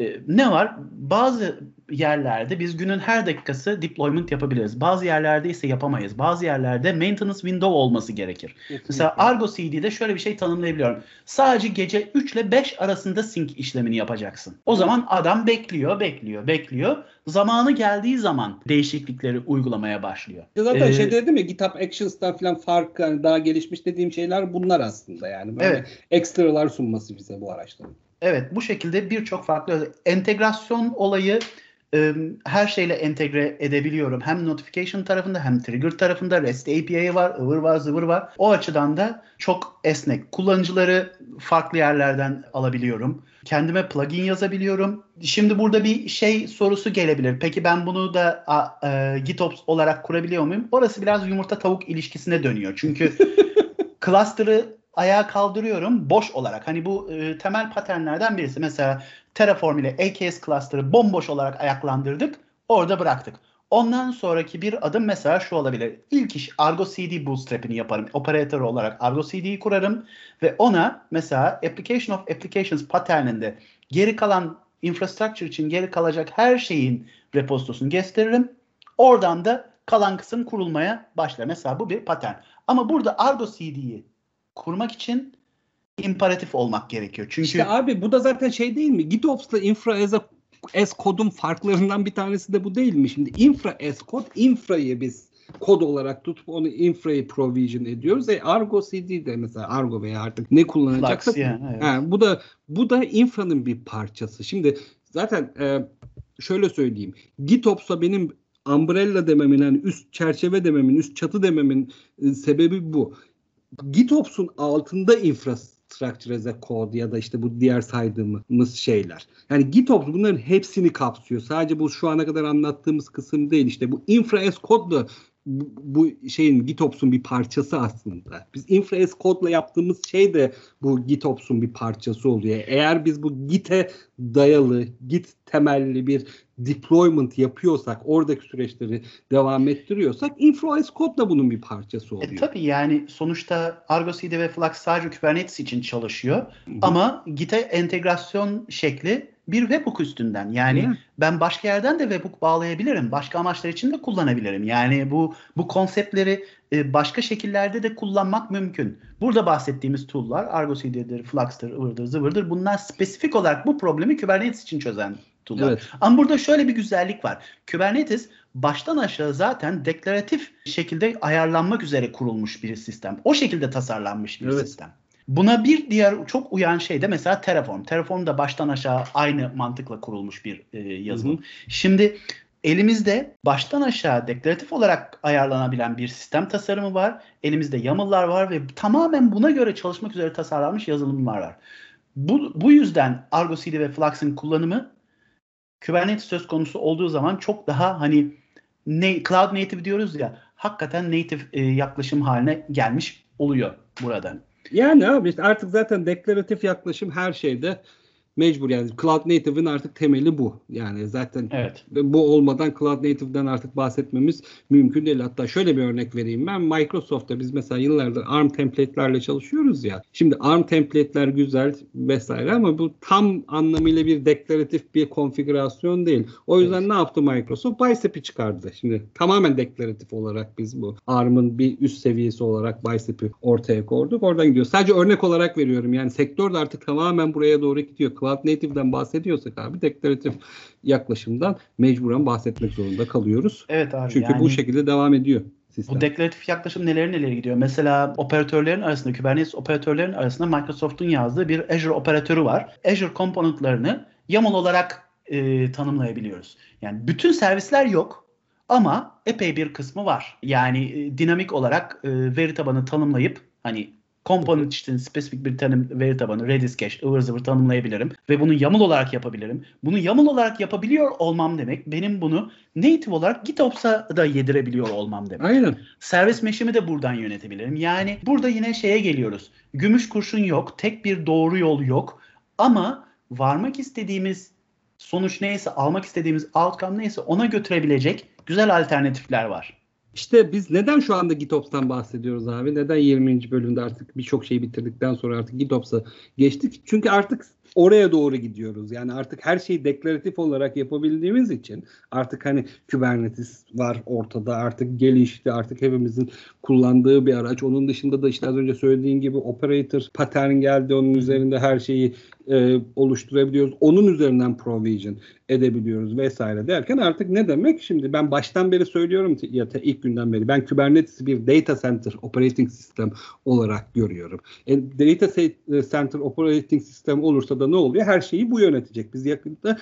E, ne var? Bazı yerlerde biz günün her dakikası deployment yapabiliriz. Bazı yerlerde ise yapamayız. Bazı yerlerde maintenance window olması gerekir. Kesinlikle. Mesela Argo CD'de şöyle bir şey tanımlayabiliyorum. Sadece gece 3 ile 5 arasında sync işlemini yapacaksın. O zaman adam bekliyor, bekliyor, bekliyor. Zamanı geldiği zaman değişiklikleri uygulamaya başlıyor. Ya zaten ee, şey dedim ya GitHub Actions'tan falan fark yani daha gelişmiş dediğim şeyler bunlar aslında yani. Böyle evet. ekstralar sunması bize bu araçların. Evet bu şekilde birçok farklı entegrasyon olayı e, her şeyle entegre edebiliyorum. Hem notification tarafında hem trigger tarafında REST API var, ıvır var, zıvır var. O açıdan da çok esnek. Kullanıcıları farklı yerlerden alabiliyorum. Kendime plugin yazabiliyorum. Şimdi burada bir şey sorusu gelebilir. Peki ben bunu da a, e, GitOps olarak kurabiliyor muyum? Orası biraz yumurta tavuk ilişkisine dönüyor. Çünkü <laughs> cluster'ı ayağa kaldırıyorum boş olarak. Hani bu e, temel paternlerden birisi. Mesela Terraform ile AKS cluster'ı bomboş olarak ayaklandırdık. Orada bıraktık. Ondan sonraki bir adım mesela şu olabilir. İlk iş Argo CD bootstrap'ini yaparım. Operatör olarak Argo CD'yi kurarım ve ona mesela application of applications patterninde geri kalan infrastructure için geri kalacak her şeyin repozitosunu gösteririm. Oradan da kalan kısım kurulmaya başlar. Mesela bu bir patern. Ama burada Argo CD'yi kurmak için imperatif olmak gerekiyor. Çünkü işte abi bu da zaten şey değil mi? GitOps'la infra as, a, as kodun farklarından bir tanesi de bu değil mi? Şimdi infra as kod, infrayı biz kod olarak tutup onu infrayı provision ediyoruz. E Argo CD de mesela Argo veya artık ne kullanacaksak yani, evet. he, bu da bu da infranın bir parçası. Şimdi zaten e, şöyle söyleyeyim. GitOps'a benim umbrella dememin yani üst çerçeve dememin, üst çatı dememin e, sebebi bu. GitOps'un altında infrastructure as a code ya da işte bu diğer saydığımız şeyler. Yani GitOps bunların hepsini kapsıyor. Sadece bu şu ana kadar anlattığımız kısım değil. İşte bu infra as code da bu, bu şeyin GitOps'un bir parçası aslında. Biz infra as code'la yaptığımız şey de bu GitOps'un bir parçası oluyor. Eğer biz bu Git'e dayalı, Git temelli bir deployment yapıyorsak, oradaki süreçleri devam ettiriyorsak Influence Code da bunun bir parçası e, oluyor. E, tabii yani sonuçta Argo CD ve Flux sadece Kubernetes için çalışıyor. Hı-hı. Ama Git'e entegrasyon şekli bir webhook üstünden. Yani Hı. ben başka yerden de webhook bağlayabilirim. Başka amaçlar için de kullanabilirim. Yani bu bu konseptleri e, başka şekillerde de kullanmak mümkün. Burada bahsettiğimiz tool'lar Argo CD'dir, Flux'tır, ıvırdır, zıvırdır. Bunlar spesifik olarak bu problemi Kubernetes için çözen tool'lar. Evet. Ama burada şöyle bir güzellik var. Kubernetes baştan aşağı zaten deklaratif şekilde ayarlanmak üzere kurulmuş bir sistem. O şekilde tasarlanmış bir evet. sistem. Buna bir diğer çok uyan şey de mesela Terraform. Terraform da baştan aşağı aynı mantıkla kurulmuş bir e, yazılım. Hı hı. Şimdi elimizde baştan aşağı deklaratif olarak ayarlanabilen bir sistem tasarımı var. Elimizde YAML'lar var ve tamamen buna göre çalışmak üzere tasarlanmış yazılımlar var. Bu, bu yüzden Argo CD ve Flux'ın kullanımı Kubernetes söz konusu olduğu zaman çok daha hani ne, cloud native diyoruz ya hakikaten native e, yaklaşım haline gelmiş oluyor buradan. Yani abi işte artık zaten deklaratif yaklaşım her şeyde mecbur yani Cloud Native'in artık temeli bu. Yani zaten evet. bu olmadan Cloud Native'den artık bahsetmemiz mümkün değil. Hatta şöyle bir örnek vereyim ben. Microsoft'ta biz mesela yıllardır ARM template'lerle çalışıyoruz ya. Şimdi ARM template'ler güzel vesaire ama bu tam anlamıyla bir deklaratif bir konfigürasyon değil. O yüzden evet. ne yaptı Microsoft? Bicep'i çıkardı. Şimdi tamamen deklaratif olarak biz bu ARM'ın bir üst seviyesi olarak Bicep'i ortaya koyduk. Oradan gidiyor. Sadece örnek olarak veriyorum. Yani sektör de artık tamamen buraya doğru gidiyor. Cloud Native'den bahsediyorsak abi deklaratif yaklaşımdan mecburen bahsetmek zorunda kalıyoruz. Evet abi. Çünkü yani... bu şekilde devam ediyor. Sistem. Bu deklaratif yaklaşım neler neler gidiyor? Mesela operatörlerin arasında, Kubernetes operatörlerin arasında Microsoft'un yazdığı bir Azure operatörü var. Azure komponentlerini YAML olarak e, tanımlayabiliyoruz. Yani bütün servisler yok ama epey bir kısmı var. Yani e, dinamik olarak e, veri tabanı tanımlayıp hani Component için spesifik bir tanım veri tabanı, Redis cache, ıvır zıvır tanımlayabilirim. Ve bunu YAML olarak yapabilirim. Bunu YAML olarak yapabiliyor olmam demek benim bunu native olarak GitOps'a da yedirebiliyor olmam demek. Aynen. Servis mesh'imi de buradan yönetebilirim. Yani burada yine şeye geliyoruz. Gümüş kurşun yok. Tek bir doğru yol yok. Ama varmak istediğimiz sonuç neyse, almak istediğimiz outcome neyse ona götürebilecek güzel alternatifler var. İşte biz neden şu anda GitOps'tan bahsediyoruz abi? Neden 20. bölümde artık birçok şeyi bitirdikten sonra artık GitOps'a geçtik? Çünkü artık oraya doğru gidiyoruz. Yani artık her şeyi deklaratif olarak yapabildiğimiz için artık hani Kubernetes var ortada artık gelişti artık hepimizin kullandığı bir araç. Onun dışında da işte az önce söylediğin gibi operator pattern geldi onun üzerinde her şeyi e, oluşturabiliyoruz. Onun üzerinden provision edebiliyoruz vesaire derken artık ne demek? Şimdi ben baştan beri söylüyorum ya da ilk günden beri ben Kubernetes'i bir data center operating system olarak görüyorum. E, data center operating system olursa da ne oluyor? Her şeyi bu yönetecek. Biz yakında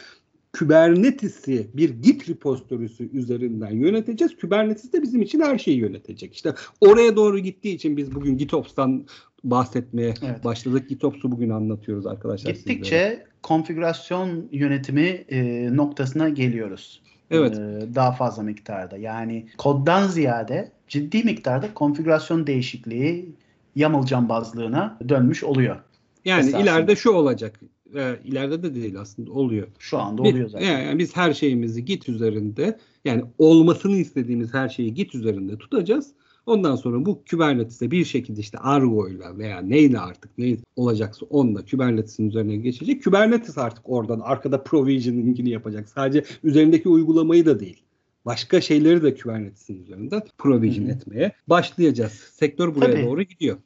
Kubernetes'i bir Git repository'si üzerinden yöneteceğiz. Kubernetes de bizim için her şeyi yönetecek. İşte oraya doğru gittiği için biz bugün GitOps'tan bahsetmeye evet. başladık. GitOps'u bugün anlatıyoruz arkadaşlar. Gittikçe sizlere. konfigürasyon yönetimi e, noktasına geliyoruz. Evet. E, daha fazla miktarda. Yani koddan ziyade ciddi miktarda konfigürasyon değişikliği YAML cambazlığına dönmüş oluyor. Yani esasında. ileride şu olacak. E, ileride de değil aslında oluyor. Şu anda oluyor zaten. Yani biz her şeyimizi Git üzerinde yani olmasını istediğimiz her şeyi Git üzerinde tutacağız. Ondan sonra bu Kubernetes'e bir şekilde işte Argo ile veya neyle artık ne olacaksa onunla Kubernetes'in üzerine geçecek. Kubernetes artık oradan arkada provisioning'ini yapacak. Sadece üzerindeki uygulamayı da değil başka şeyleri de Kubernetes'in üzerinden provision Hı-hı. etmeye başlayacağız. Sektör buraya Tabii. doğru gidiyor.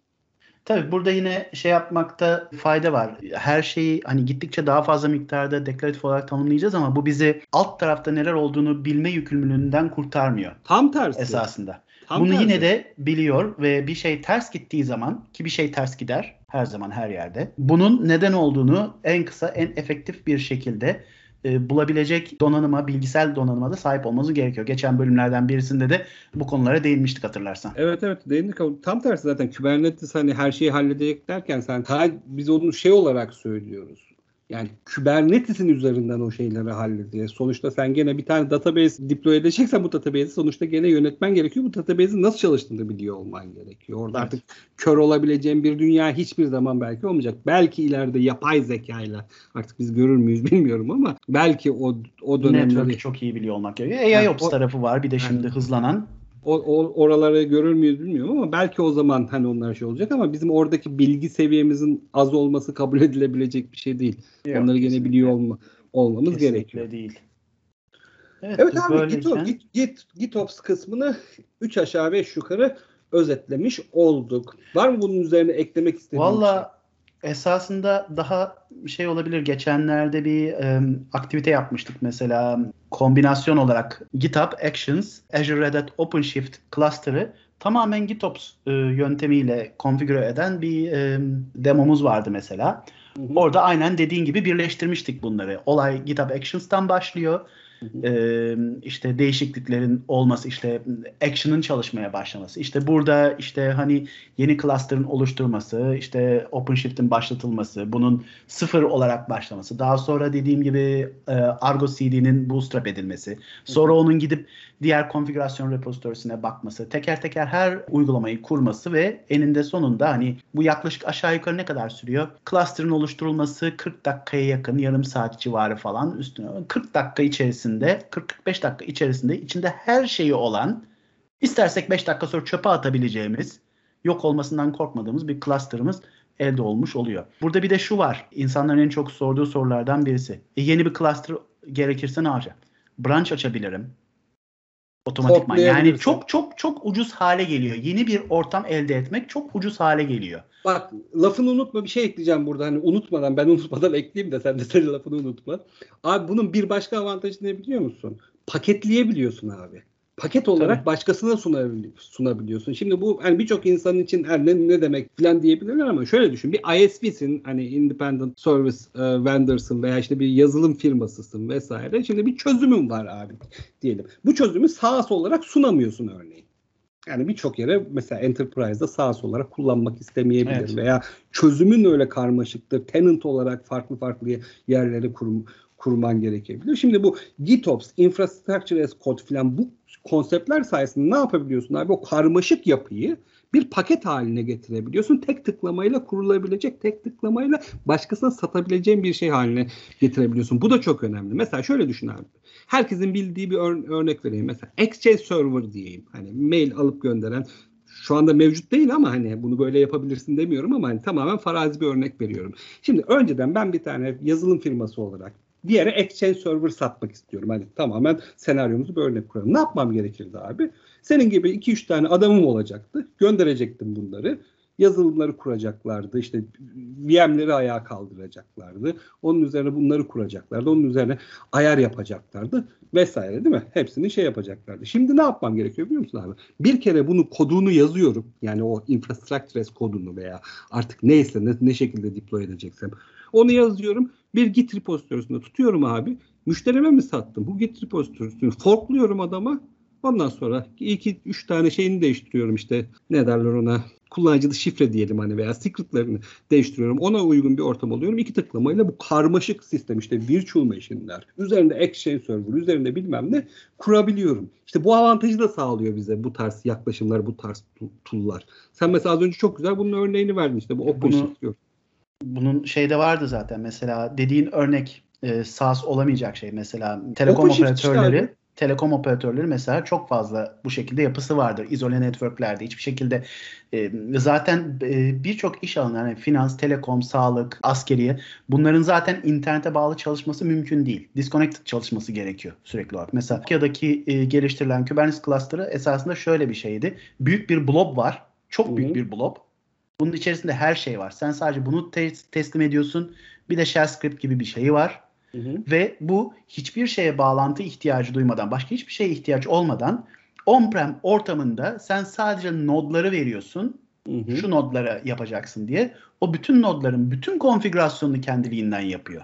Tabii burada yine şey yapmakta fayda var. Her şeyi hani gittikçe daha fazla miktarda deklaratif olarak tanımlayacağız ama bu bizi alt tarafta neler olduğunu bilme yükümlülüğünden kurtarmıyor. Tam tersi. Esasında. Tam Bunu tersi. yine de biliyor ve bir şey ters gittiği zaman ki bir şey ters gider her zaman her yerde. Bunun neden olduğunu en kısa en efektif bir şekilde e, bulabilecek donanıma, bilgisayar donanıma da sahip olmanız gerekiyor. Geçen bölümlerden birisinde de bu konulara değinmiştik hatırlarsan. Evet evet değindik. Tam tersi zaten Kubernetes hani her şeyi halledecek derken sen ta, biz onu şey olarak söylüyoruz yani Kubernetes'in üzerinden o şeyleri hallediyor. Sonuçta sen gene bir tane database deploy edeceksen bu database'i sonuçta gene yönetmen gerekiyor. Bu database'in nasıl çalıştığını biliyor olman gerekiyor. Orada evet. artık kör olabileceğin bir dünya hiçbir zaman belki olmayacak. Belki ileride yapay zekayla artık biz görür müyüz bilmiyorum ama belki o o dönemleri Network'ü çok iyi biliyor olmak gerekiyor. AIOps yani, tarafı var bir de şimdi yani. hızlanan o, o oraları görür müyüz bilmiyorum ama belki o zaman hani onlar şey olacak ama bizim oradaki bilgi seviyemizin az olması kabul edilebilecek bir şey değil. Yok, Onları gene biliyor olma, olmamız kesinlikle gerekiyor. değil. Evet, evet abi böyleyken... Git, Git, GitOps kısmını 3 aşağı 5 yukarı özetlemiş olduk. Var mı bunun üzerine eklemek istediğin Valla esasında daha şey olabilir. Geçenlerde bir e, aktivite yapmıştık mesela kombinasyon olarak GitHub Actions, Azure Red Hat OpenShift cluster'ı tamamen GitOps e, yöntemiyle konfigüre eden bir e, demomuz vardı mesela. Hı hı. Orada aynen dediğin gibi birleştirmiştik bunları. Olay GitHub Actions'tan başlıyor e, işte değişikliklerin olması, işte action'ın çalışmaya başlaması, işte burada işte hani yeni cluster'ın oluşturması, işte OpenShift'in başlatılması, bunun sıfır olarak başlaması, daha sonra dediğim gibi e, Argo CD'nin bootstrap edilmesi, sonra onun gidip diğer konfigürasyon repositorisine bakması, teker teker her uygulamayı kurması ve eninde sonunda hani bu yaklaşık aşağı yukarı ne kadar sürüyor? Cluster'ın oluşturulması 40 dakikaya yakın, yarım saat civarı falan üstüne 40 dakika içerisinde, 40-45 dakika içerisinde içinde her şeyi olan, istersek 5 dakika sonra çöpe atabileceğimiz, yok olmasından korkmadığımız bir cluster'ımız elde olmuş oluyor. Burada bir de şu var. İnsanların en çok sorduğu sorulardan birisi. E yeni bir cluster gerekirse ne yapacağım? Branch açabilirim. Otomatikman. Yani çok çok çok ucuz hale geliyor. Yeni bir ortam elde etmek çok ucuz hale geliyor. Bak lafını unutma bir şey ekleyeceğim burada. Hani unutmadan ben unutmadan <laughs> ekleyeyim de sen de senin lafını unutma. Abi bunun bir başka avantajı ne biliyor musun? Paketleyebiliyorsun abi paket olarak Tabii. başkasına sunabiliyorsun. Şimdi bu hani birçok insanın için her ne, ne demek falan diyebilirler ama şöyle düşün. Bir ISV'sin hani independent service e, vendor'sın veya işte bir yazılım firmasısın vesaire. Şimdi bir çözümün var abi diyelim. Bu çözümü sağ olarak sunamıyorsun örneğin. Yani birçok yere mesela Enterprise'da sağ olarak kullanmak istemeyebilir evet. veya çözümün öyle karmaşıktır. Tenant olarak farklı farklı yerleri kurum, kurman gerekebilir. Şimdi bu GitOps, Infrastructure as Code falan bu konseptler sayesinde ne yapabiliyorsun abi? O karmaşık yapıyı bir paket haline getirebiliyorsun. Tek tıklamayla kurulabilecek, tek tıklamayla başkasına satabileceğin bir şey haline getirebiliyorsun. Bu da çok önemli. Mesela şöyle düşün abi. Herkesin bildiği bir ör- örnek vereyim. Mesela Exchange Server diyeyim. Hani mail alıp gönderen şu anda mevcut değil ama hani bunu böyle yapabilirsin demiyorum ama hani tamamen farazi bir örnek veriyorum. Şimdi önceden ben bir tane yazılım firması olarak yere Exchange Server satmak istiyorum. Hani tamamen senaryomuzu böyle kuralım. Ne yapmam gerekirdi abi? Senin gibi 2-3 tane adamım olacaktı. Gönderecektim bunları yazılımları kuracaklardı. İşte VM'leri ayağa kaldıracaklardı. Onun üzerine bunları kuracaklardı. Onun üzerine ayar yapacaklardı vesaire değil mi? Hepsini şey yapacaklardı. Şimdi ne yapmam gerekiyor biliyor musun abi? Bir kere bunu kodunu yazıyorum. Yani o infrastructure kodunu veya artık neyse ne, ne şekilde deploy edeceksem. Onu yazıyorum. Bir Git repository'sinde tutuyorum abi. Müşterime mi sattım? Bu Git repository'sini forkluyorum adama. Ondan sonra iki üç tane şeyini değiştiriyorum işte ne derler ona kullanıcılı şifre diyelim hani veya secretlerini değiştiriyorum. Ona uygun bir ortam alıyorum. İki tıklamayla bu karmaşık sistem işte virtual machine'ler, üzerinde exchange server, üzerinde bilmem ne kurabiliyorum. İşte bu avantajı da sağlıyor bize bu tarz yaklaşımlar, bu tarz tool'lar. Sen mesela az önce çok güzel bunun örneğini verdin işte bu OpenShift diyor. Bunun şeyde vardı zaten mesela dediğin örnek e, SaaS olamayacak şey mesela telekom operatörleri telekom operatörleri mesela çok fazla bu şekilde yapısı vardır. İzole networklerde hiçbir şekilde e, zaten e, birçok iş alanı yani finans, telekom, sağlık, askeriye bunların zaten internete bağlı çalışması mümkün değil. Disconnected çalışması gerekiyor sürekli olarak. Mesela Nokia'daki e, geliştirilen Kubernetes cluster'ı esasında şöyle bir şeydi. Büyük bir blob var. Çok büyük Hı-hı. bir blob. Bunun içerisinde her şey var. Sen sadece bunu te- teslim ediyorsun. Bir de shell script gibi bir şeyi var. Hı hı. Ve bu hiçbir şeye bağlantı ihtiyacı duymadan, başka hiçbir şeye ihtiyaç olmadan on-prem ortamında sen sadece nodları veriyorsun. Hı hı. Şu nodlara yapacaksın diye. O bütün nodların bütün konfigürasyonunu kendiliğinden yapıyor.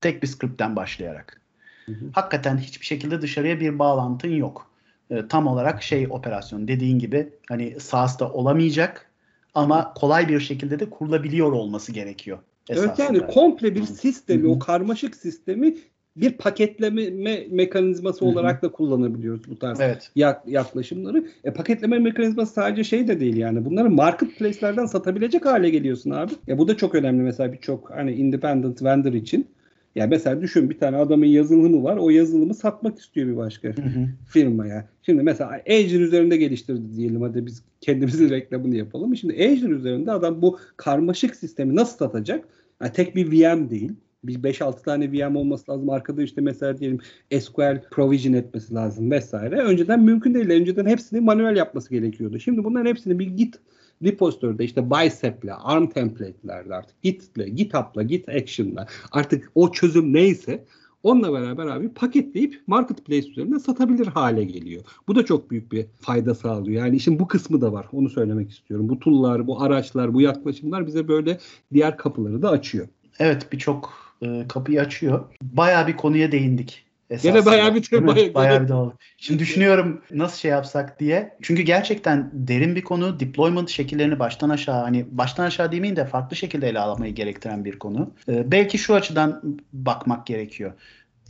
Tek bir script'ten başlayarak. Hı hı. Hakikaten hiçbir şekilde dışarıya bir bağlantın yok. E, tam olarak şey operasyon dediğin gibi hani SaaS'ta olamayacak ama kolay bir şekilde de kurulabiliyor olması gerekiyor. Evet yani komple bir sistemi, Hı-hı. o karmaşık sistemi bir paketleme me- mekanizması Hı-hı. olarak da kullanabiliyoruz bu tarz evet. yak- yaklaşımları. E, paketleme mekanizması sadece şey de değil yani. Bunları marketplace'lerden satabilecek hale geliyorsun abi. Ya bu da çok önemli mesela birçok hani independent vendor için. Yani mesela düşün bir tane adamın yazılımı var. O yazılımı satmak istiyor bir başka hı hı. firmaya. Şimdi mesela Azure üzerinde geliştirdi diyelim. Hadi biz kendimizin <laughs> reklamını yapalım. Şimdi Azure üzerinde adam bu karmaşık sistemi nasıl satacak? Yani tek bir VM değil. Bir 5-6 tane VM olması lazım. Arkada işte mesela diyelim SQL provision etmesi lazım vesaire. Önceden mümkün değil. Önceden hepsini manuel yapması gerekiyordu. Şimdi bunların hepsini bir Git repository'de işte Bicep'le, ARM template'lerde artık Git'le, GitHub'la, Git Action'la artık o çözüm neyse onunla beraber abi paketleyip marketplace üzerinden satabilir hale geliyor. Bu da çok büyük bir fayda sağlıyor. Yani işin bu kısmı da var. Onu söylemek istiyorum. Bu tool'lar, bu araçlar, bu yaklaşımlar bize böyle diğer kapıları da açıyor. Evet birçok e, kapıyı açıyor. Bayağı bir konuya değindik. Esasında. Gene bayağı bir tema. Bayağı, bayağı bir dolu. Şimdi düşünüyorum nasıl şey yapsak diye. Çünkü gerçekten derin bir konu. Deployment şekillerini baştan aşağı hani baştan aşağı demeyeyim de farklı şekilde ele almayı gerektiren bir konu. Ee, belki şu açıdan bakmak gerekiyor.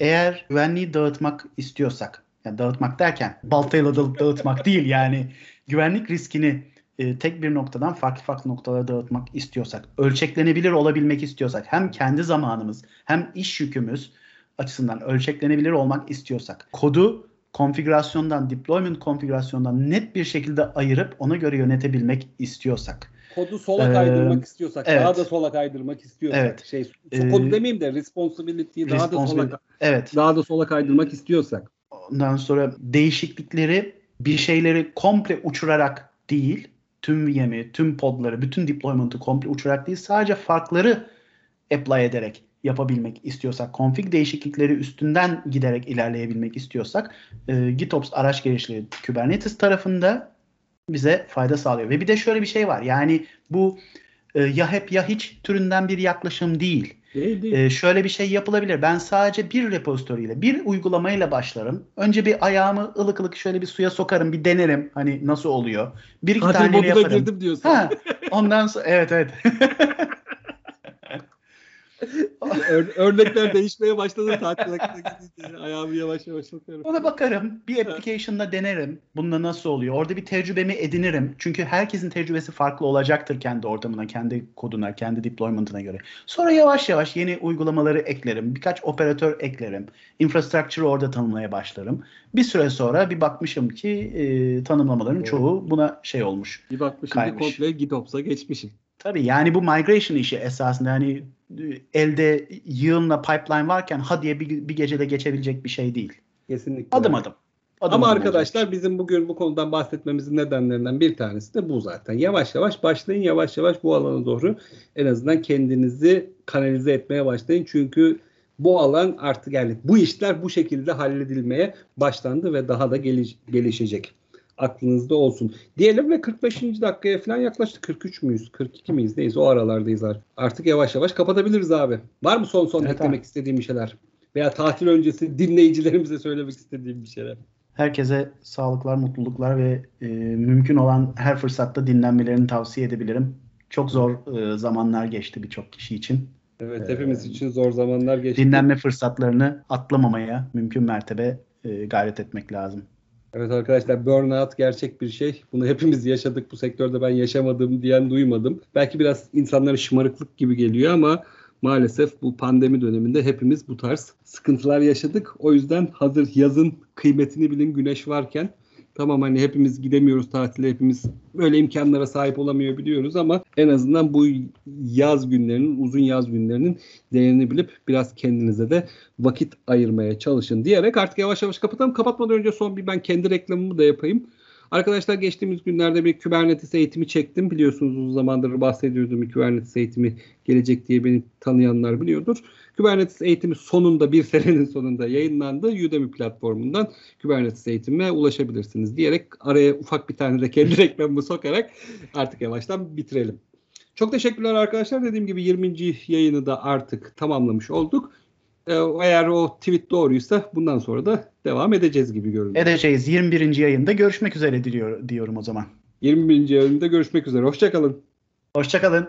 Eğer güvenliği dağıtmak istiyorsak, yani dağıtmak derken baltayla dalıp dağıtmak <laughs> değil yani güvenlik riskini e, tek bir noktadan farklı farklı noktalara dağıtmak istiyorsak, ölçeklenebilir olabilmek istiyorsak hem kendi zamanımız hem iş yükümüz açısından ölçeklenebilir olmak istiyorsak kodu konfigürasyondan, deployment konfigürasyondan net bir şekilde ayırıp ona göre yönetebilmek istiyorsak. Kodu sola ee, kaydırmak istiyorsak, evet. daha da sola kaydırmak istiyorsak, evet. şey ee, kodu demeyeyim de responsibility'yi daha da sola evet. daha da sola kaydırmak istiyorsak. Ondan sonra değişiklikleri bir şeyleri komple uçurarak değil, tüm VM'i, tüm podları, bütün deployment'ı komple uçurarak değil, sadece farkları apply ederek yapabilmek istiyorsak, config değişiklikleri üstünden giderek ilerleyebilmek istiyorsak e, GitOps araç gelişleri Kubernetes tarafında bize fayda sağlıyor. Ve bir de şöyle bir şey var. Yani bu e, ya hep ya hiç türünden bir yaklaşım değil. Değil, değil. Ee, şöyle bir şey yapılabilir. Ben sadece bir repozitoriyle, bir uygulamayla başlarım. Önce bir ayağımı ılık ılık şöyle bir suya sokarım, bir denerim. Hani nasıl oluyor. Bir iki tane yaparım. girdim diyorsun. Ha, ondan sonra evet evet. <laughs> Ör- örnekler değişmeye başladı tatil gidince. Ayağımı yavaş yavaş sokuyorum. Ona bakarım. Bir application'da denerim. Bunda nasıl oluyor? Orada bir tecrübemi edinirim. Çünkü herkesin tecrübesi farklı olacaktır kendi ortamına, kendi koduna, kendi deployment'ına göre. Sonra yavaş yavaş yeni uygulamaları eklerim. Birkaç operatör eklerim. Infrastructure'ı orada tanımlamaya başlarım. Bir süre sonra bir bakmışım ki e, tanımlamaların Evet. çoğu buna şey olmuş. Bir bakmışım Kaymış. bir komple GitOps'a geçmişim. Tabii yani bu migration işi esasında hani elde yığınla pipeline varken ha diye bir, bir gecede geçebilecek bir şey değil. Kesinlikle. Adım adım. adım Ama adım arkadaşlar olacak. bizim bugün bu konudan bahsetmemizin nedenlerinden bir tanesi de bu zaten. Yavaş yavaş başlayın, yavaş yavaş bu alana doğru en azından kendinizi kanalize etmeye başlayın. Çünkü bu alan artık yani bu işler bu şekilde halledilmeye başlandı ve daha da geliş- gelişecek. Aklınızda olsun. Diyelim ve 45. dakikaya falan yaklaştık. 43 müyüz? 42 miyiz? Neyiz? O aralardayız artık. Artık yavaş yavaş kapatabiliriz abi. Var mı son son Evet eklemek abi. istediğim bir şeyler? Veya tatil öncesi dinleyicilerimize söylemek istediğim bir şeyler. Herkese sağlıklar, mutluluklar ve e, mümkün olan her fırsatta dinlenmelerini tavsiye edebilirim. Çok zor e, zamanlar geçti birçok kişi için. Evet Ee, hepimiz için zor zamanlar geçti. Dinlenme fırsatlarını atlamamaya mümkün mertebe e, gayret etmek lazım. Evet arkadaşlar burnout gerçek bir şey. Bunu hepimiz yaşadık. Bu sektörde ben yaşamadım diyen duymadım. Belki biraz insanlara şımarıklık gibi geliyor ama maalesef bu pandemi döneminde hepimiz bu tarz sıkıntılar yaşadık. O yüzden hazır yazın kıymetini bilin güneş varken. Tamam hani hepimiz gidemiyoruz tatile, hepimiz böyle imkanlara sahip olamıyor biliyoruz ama en azından bu yaz günlerinin, uzun yaz günlerinin değerini bilip biraz kendinize de vakit ayırmaya çalışın diyerek artık yavaş yavaş kapatalım. Kapatmadan önce son bir ben kendi reklamımı da yapayım. Arkadaşlar geçtiğimiz günlerde bir Kubernetes eğitimi çektim. Biliyorsunuz uzun zamandır bahsediyordum. Bir Kubernetes eğitimi gelecek diye beni tanıyanlar biliyordur. Kubernetes eğitimi sonunda bir <laughs> senenin sonunda yayınlandı. Udemy platformundan Kubernetes eğitimine ulaşabilirsiniz diyerek araya ufak bir tane de kendi <laughs> reklamımı sokarak artık yavaştan bitirelim. Çok teşekkürler arkadaşlar. Dediğim gibi 20. yayını da artık tamamlamış olduk. Ee, Eğer o tweet doğruysa bundan sonra da devam edeceğiz gibi görünüyor. Edeceğiz 21. yayında görüşmek üzere diliyor, diyorum o zaman. 21. yayında görüşmek üzere. Hoşçakalın. Hoşçakalın.